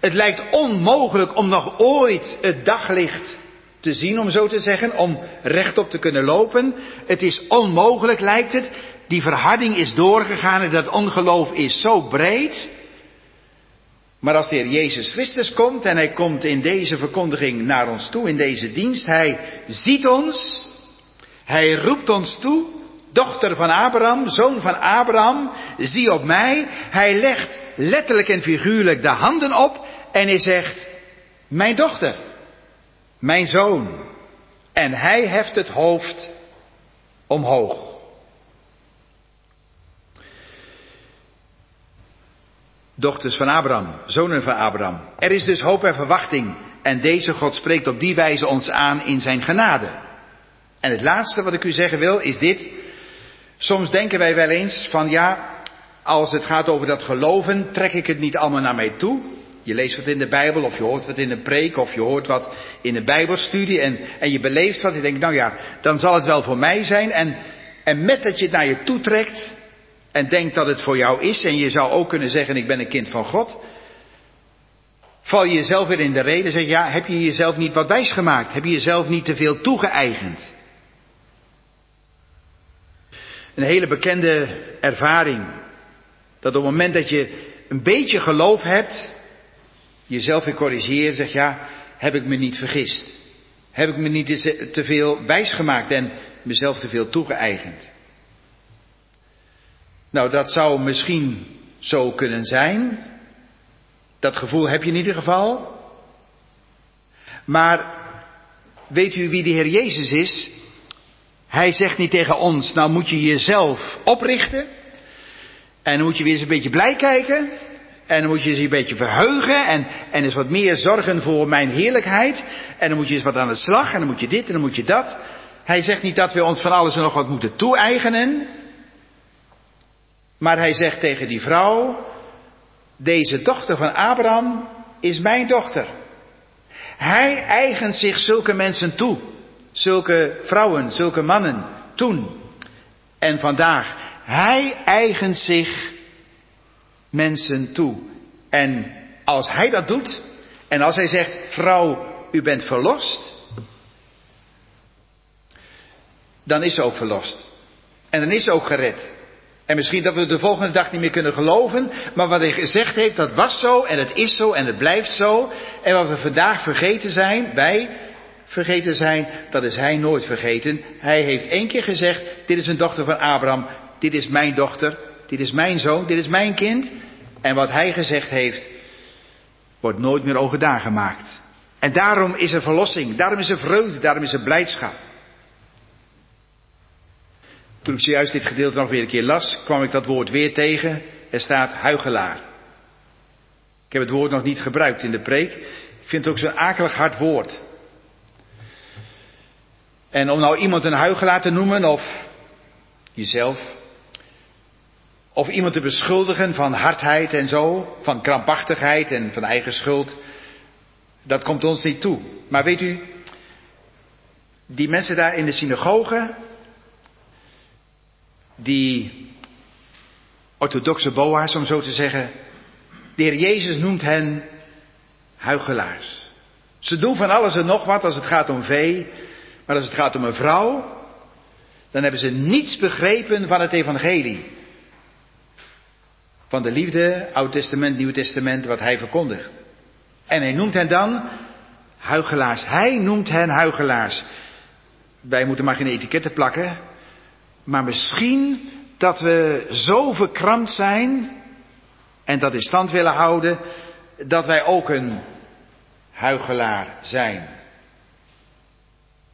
Het lijkt onmogelijk om nog ooit het daglicht te zien, om zo te zeggen, om rechtop te kunnen lopen. Het is onmogelijk, lijkt het. Die verharding is doorgegaan en dat ongeloof is zo breed. Maar als de Heer Jezus Christus komt en hij komt in deze verkondiging naar ons toe, in deze dienst, hij ziet ons, hij roept ons toe, dochter van Abraham, zoon van Abraham, zie op mij. Hij legt letterlijk en figuurlijk de handen op en hij zegt, mijn dochter, mijn zoon. En hij heft het hoofd omhoog. Dochters van Abraham, zonen van Abraham. Er is dus hoop en verwachting. En deze God spreekt op die wijze ons aan in zijn genade. En het laatste wat ik u zeggen wil is dit. Soms denken wij wel eens van ja, als het gaat over dat geloven, trek ik het niet allemaal naar mij toe. Je leest wat in de Bijbel, of je hoort wat in een preek, of je hoort wat in een Bijbelstudie en, en je beleeft wat. Je denkt, nou ja, dan zal het wel voor mij zijn. En, en met dat je het naar je toe trekt en denkt dat het voor jou is, en je zou ook kunnen zeggen, ik ben een kind van God. Val je jezelf weer in de reden, zeg ja, heb je jezelf niet wat wijs gemaakt? Heb je jezelf niet te veel toegeëigend? Een hele bekende ervaring. Dat op het moment dat je een beetje geloof hebt, jezelf weer corrigeert, zeg ja, heb ik me niet vergist? Heb ik me niet te veel wijsgemaakt en mezelf te veel toegeëigend? Nou, dat zou misschien zo kunnen zijn. Dat gevoel heb je in ieder geval. Maar weet u wie de Heer Jezus is? Hij zegt niet tegen ons, nou moet je jezelf oprichten. En dan moet je weer eens een beetje blij kijken. En dan moet je eens een beetje verheugen. En, en eens wat meer zorgen voor mijn heerlijkheid. En dan moet je eens wat aan de slag. En dan moet je dit en dan moet je dat. Hij zegt niet dat we ons van alles en nog wat moeten toe-eigenen. Maar hij zegt tegen die vrouw, deze dochter van Abraham is mijn dochter. Hij eigent zich zulke mensen toe. Zulke vrouwen, zulke mannen, toen. En vandaag, hij eigent zich mensen toe. En als hij dat doet, en als hij zegt, vrouw, u bent verlost, dan is ze ook verlost. En dan is ze ook gered. En misschien dat we de volgende dag niet meer kunnen geloven, maar wat hij gezegd heeft, dat was zo en het is zo en het blijft zo. En wat we vandaag vergeten zijn, wij vergeten zijn, dat is hij nooit vergeten. Hij heeft één keer gezegd, dit is een dochter van Abraham, dit is mijn dochter, dit is mijn zoon, dit is mijn kind. En wat hij gezegd heeft, wordt nooit meer overdaan gemaakt. En daarom is er verlossing, daarom is er vreugde, daarom is er blijdschap. Toen ik zojuist dit gedeelte nog weer een keer las, kwam ik dat woord weer tegen. Er staat huigelaar. Ik heb het woord nog niet gebruikt in de preek. Ik vind het ook zo'n akelig hard woord. En om nou iemand een huigelaar te noemen, of jezelf, of iemand te beschuldigen van hardheid en zo, van krampachtigheid en van eigen schuld, dat komt ons niet toe. Maar weet u, die mensen daar in de synagoge, die orthodoxe boa's, om zo te zeggen, de heer Jezus noemt hen huigelaars. Ze doen van alles en nog wat als het gaat om vee, maar als het gaat om een vrouw, dan hebben ze niets begrepen van het evangelie. Van de liefde, Oud Testament, Nieuw Testament, wat hij verkondigt. En hij noemt hen dan huigelaars. Hij noemt hen huigelaars. Wij moeten maar geen etiketten plakken. Maar misschien dat we zo verkrampt zijn en dat in stand willen houden, dat wij ook een huigelaar zijn.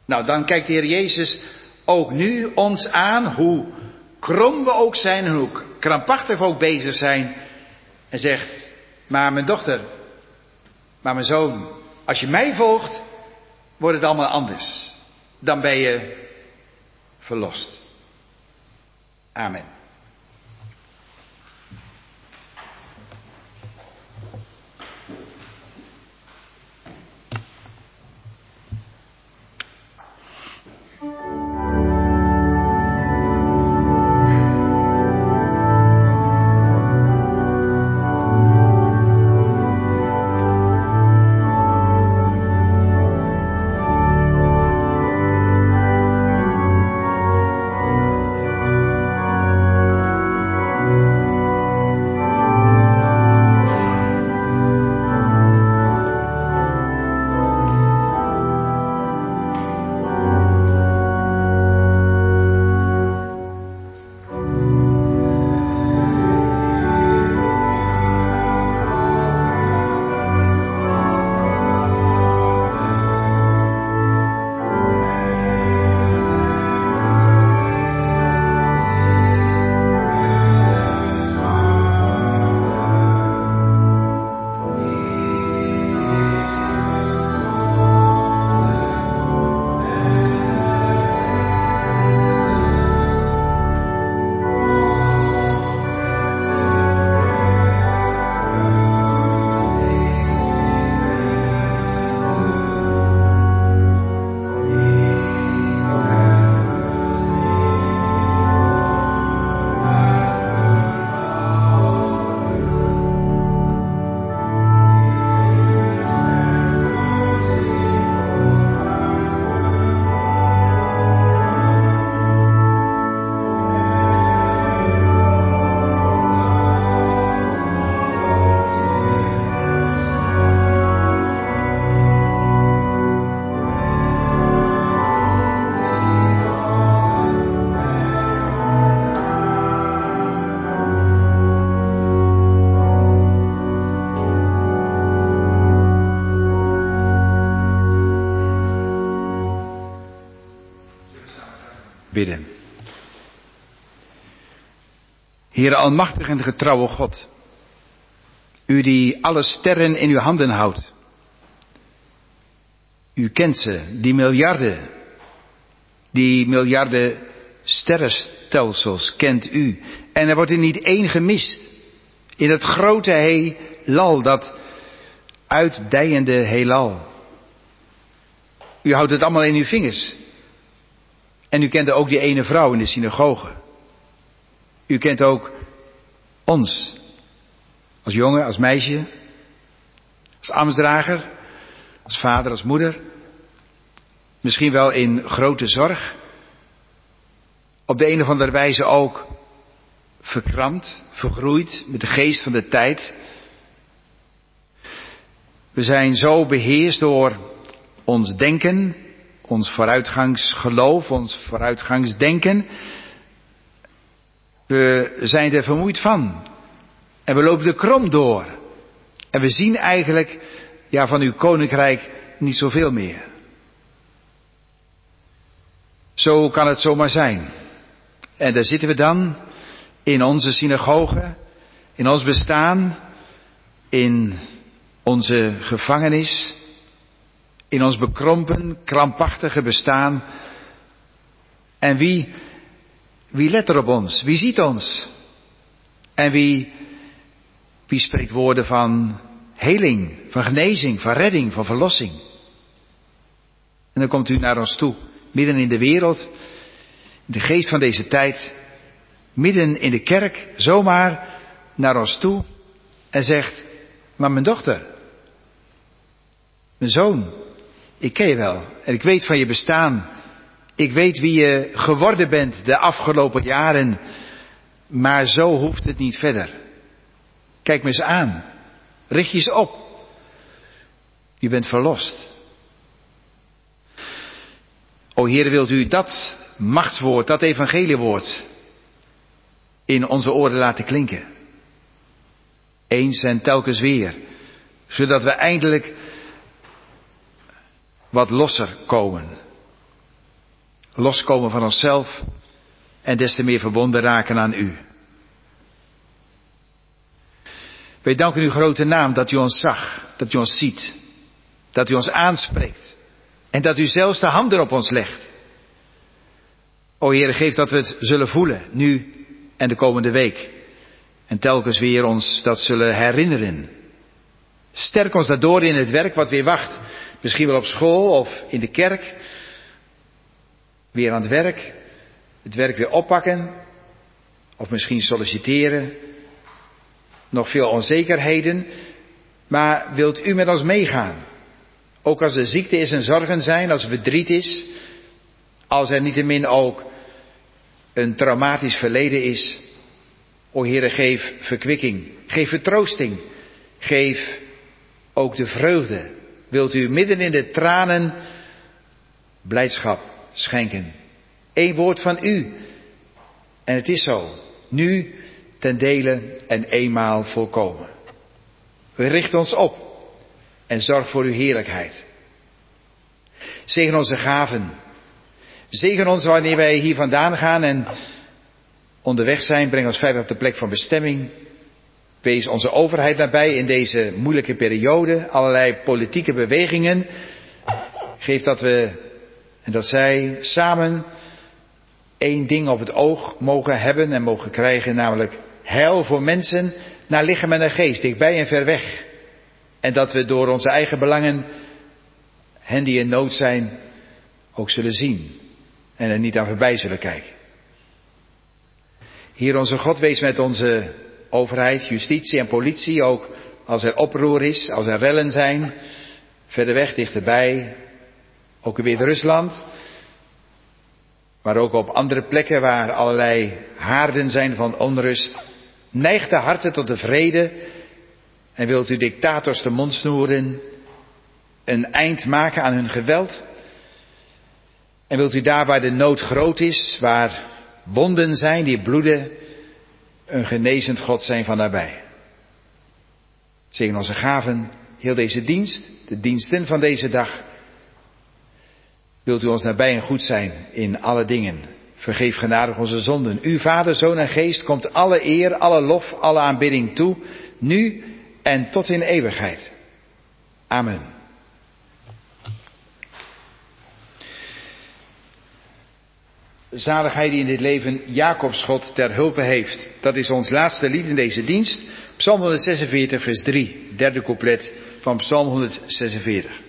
Nou, dan kijkt de Heer Jezus ook nu ons aan, hoe krom we ook zijn en hoe krampachtig we ook bezig zijn. En zegt, maar mijn dochter, maar mijn zoon, als je mij volgt, wordt het allemaal anders. Dan ben je verlost. Amen. Heere almachtig en getrouwe God, u die alle sterren in uw handen houdt. U kent ze, die miljarden, die miljarden sterrenstelsels kent u. En er wordt er niet één gemist. In het grote heelal, dat uitdijende heelal. U houdt het allemaal in uw vingers. En u kende ook die ene vrouw in de synagoge. U kent ook ons. Als jongen, als meisje, als ambtsdrager, als vader, als moeder. Misschien wel in grote zorg. Op de een of andere wijze ook verkrampt, vergroeid met de geest van de tijd. We zijn zo beheerst door ons denken, ons vooruitgangsgeloof, ons vooruitgangsdenken. We zijn er vermoeid van. En we lopen de krom door. En we zien eigenlijk, ja, van uw koninkrijk niet zoveel meer. Zo kan het zomaar zijn. En daar zitten we dan in onze synagoge, in ons bestaan, in onze gevangenis, in ons bekrompen, krampachtige bestaan. En wie, wie let er op ons? Wie ziet ons? En wie, wie spreekt woorden van heling, van genezing, van redding, van verlossing? En dan komt u naar ons toe, midden in de wereld, de geest van deze tijd, midden in de kerk, zomaar naar ons toe en zegt, maar mijn dochter, mijn zoon, ik ken je wel en ik weet van je bestaan. Ik weet wie je geworden bent de afgelopen jaren, maar zo hoeft het niet verder. Kijk me eens aan. Richt je eens op. Je bent verlost. O Heer, wilt u dat machtswoord, dat evangeliewoord in onze oren laten klinken? Eens en telkens weer. Zodat we eindelijk wat losser komen. Loskomen van onszelf en des te meer verbonden raken aan u. Wij danken uw grote naam dat u ons zag, dat u ons ziet, dat u ons aanspreekt en dat u zelfs de hand op ons legt. O Heer, geef dat we het zullen voelen, nu en de komende week. En telkens weer ons dat zullen herinneren. Sterk ons daardoor in het werk wat weer wacht. Misschien wel op school of in de kerk. Weer aan het werk. Het werk weer oppakken. Of misschien solliciteren. Nog veel onzekerheden. Maar wilt u met ons meegaan? Ook als er ziekte is en zorgen zijn, als er verdriet is. Als er niettemin ook een traumatisch verleden is. O Heere, geef verkwikking. Geef vertroosting. Geef ook de vreugde wilt u midden in de tranen blijdschap schenken. Eén woord van u. En het is zo. Nu ten dele en eenmaal volkomen. We richten ons op en zorg voor uw heerlijkheid. Zegen onze gaven. Zegen ons wanneer wij hier vandaan gaan en onderweg zijn. Breng ons veilig op de plek van bestemming. Wees onze overheid nabij in deze moeilijke periode. Allerlei politieke bewegingen. Geef dat we en dat zij samen één ding op het oog mogen hebben en mogen krijgen, namelijk heil voor mensen naar lichaam en naar geest, dichtbij en ver weg. En dat we door onze eigen belangen hen die in nood zijn ook zullen zien en er niet aan voorbij zullen kijken. Hier onze God, wees met onze overheid, justitie en politie, ook als er oproer is, als er rellen zijn, verder weg, dichterbij, ook in Wit-Rusland, maar ook op andere plekken waar allerlei haarden zijn van onrust. Neigt de harten tot de vrede en wilt u dictators de mond snoeren, een eind maken aan hun geweld? En wilt u daar waar de nood groot is, waar wonden zijn die bloeden, een genezend God zijn van nabij. Zegen onze gaven, heel deze dienst, de diensten van deze dag. Wilt u ons nabij en goed zijn in alle dingen. Vergeef genadig onze zonden. U, Vader, Zoon en Geest, komt alle eer, alle lof, alle aanbidding toe, nu en tot in eeuwigheid. Amen. zaligheid die in dit leven Jacobs God ter hulpe heeft. Dat is ons laatste lied in deze dienst. Psalm 146, vers 3, derde couplet van Psalm 146.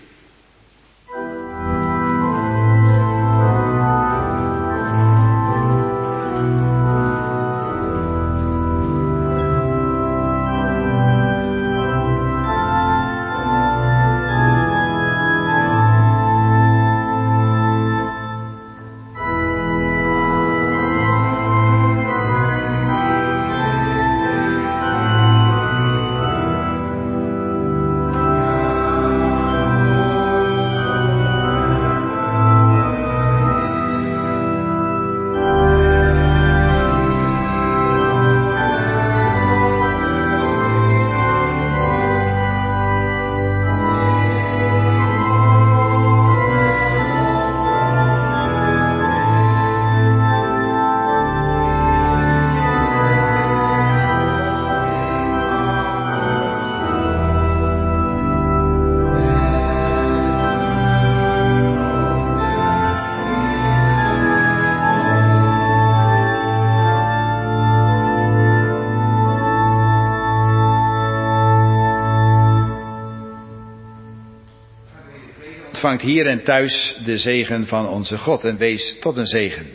Ontvangt hier en thuis de zegen van onze God en wees tot een zegen.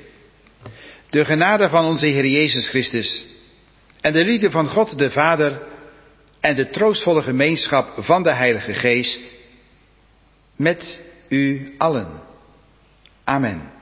De genade van onze Heer Jezus Christus en de liefde van God de Vader en de troostvolle gemeenschap van de Heilige Geest met u allen. Amen.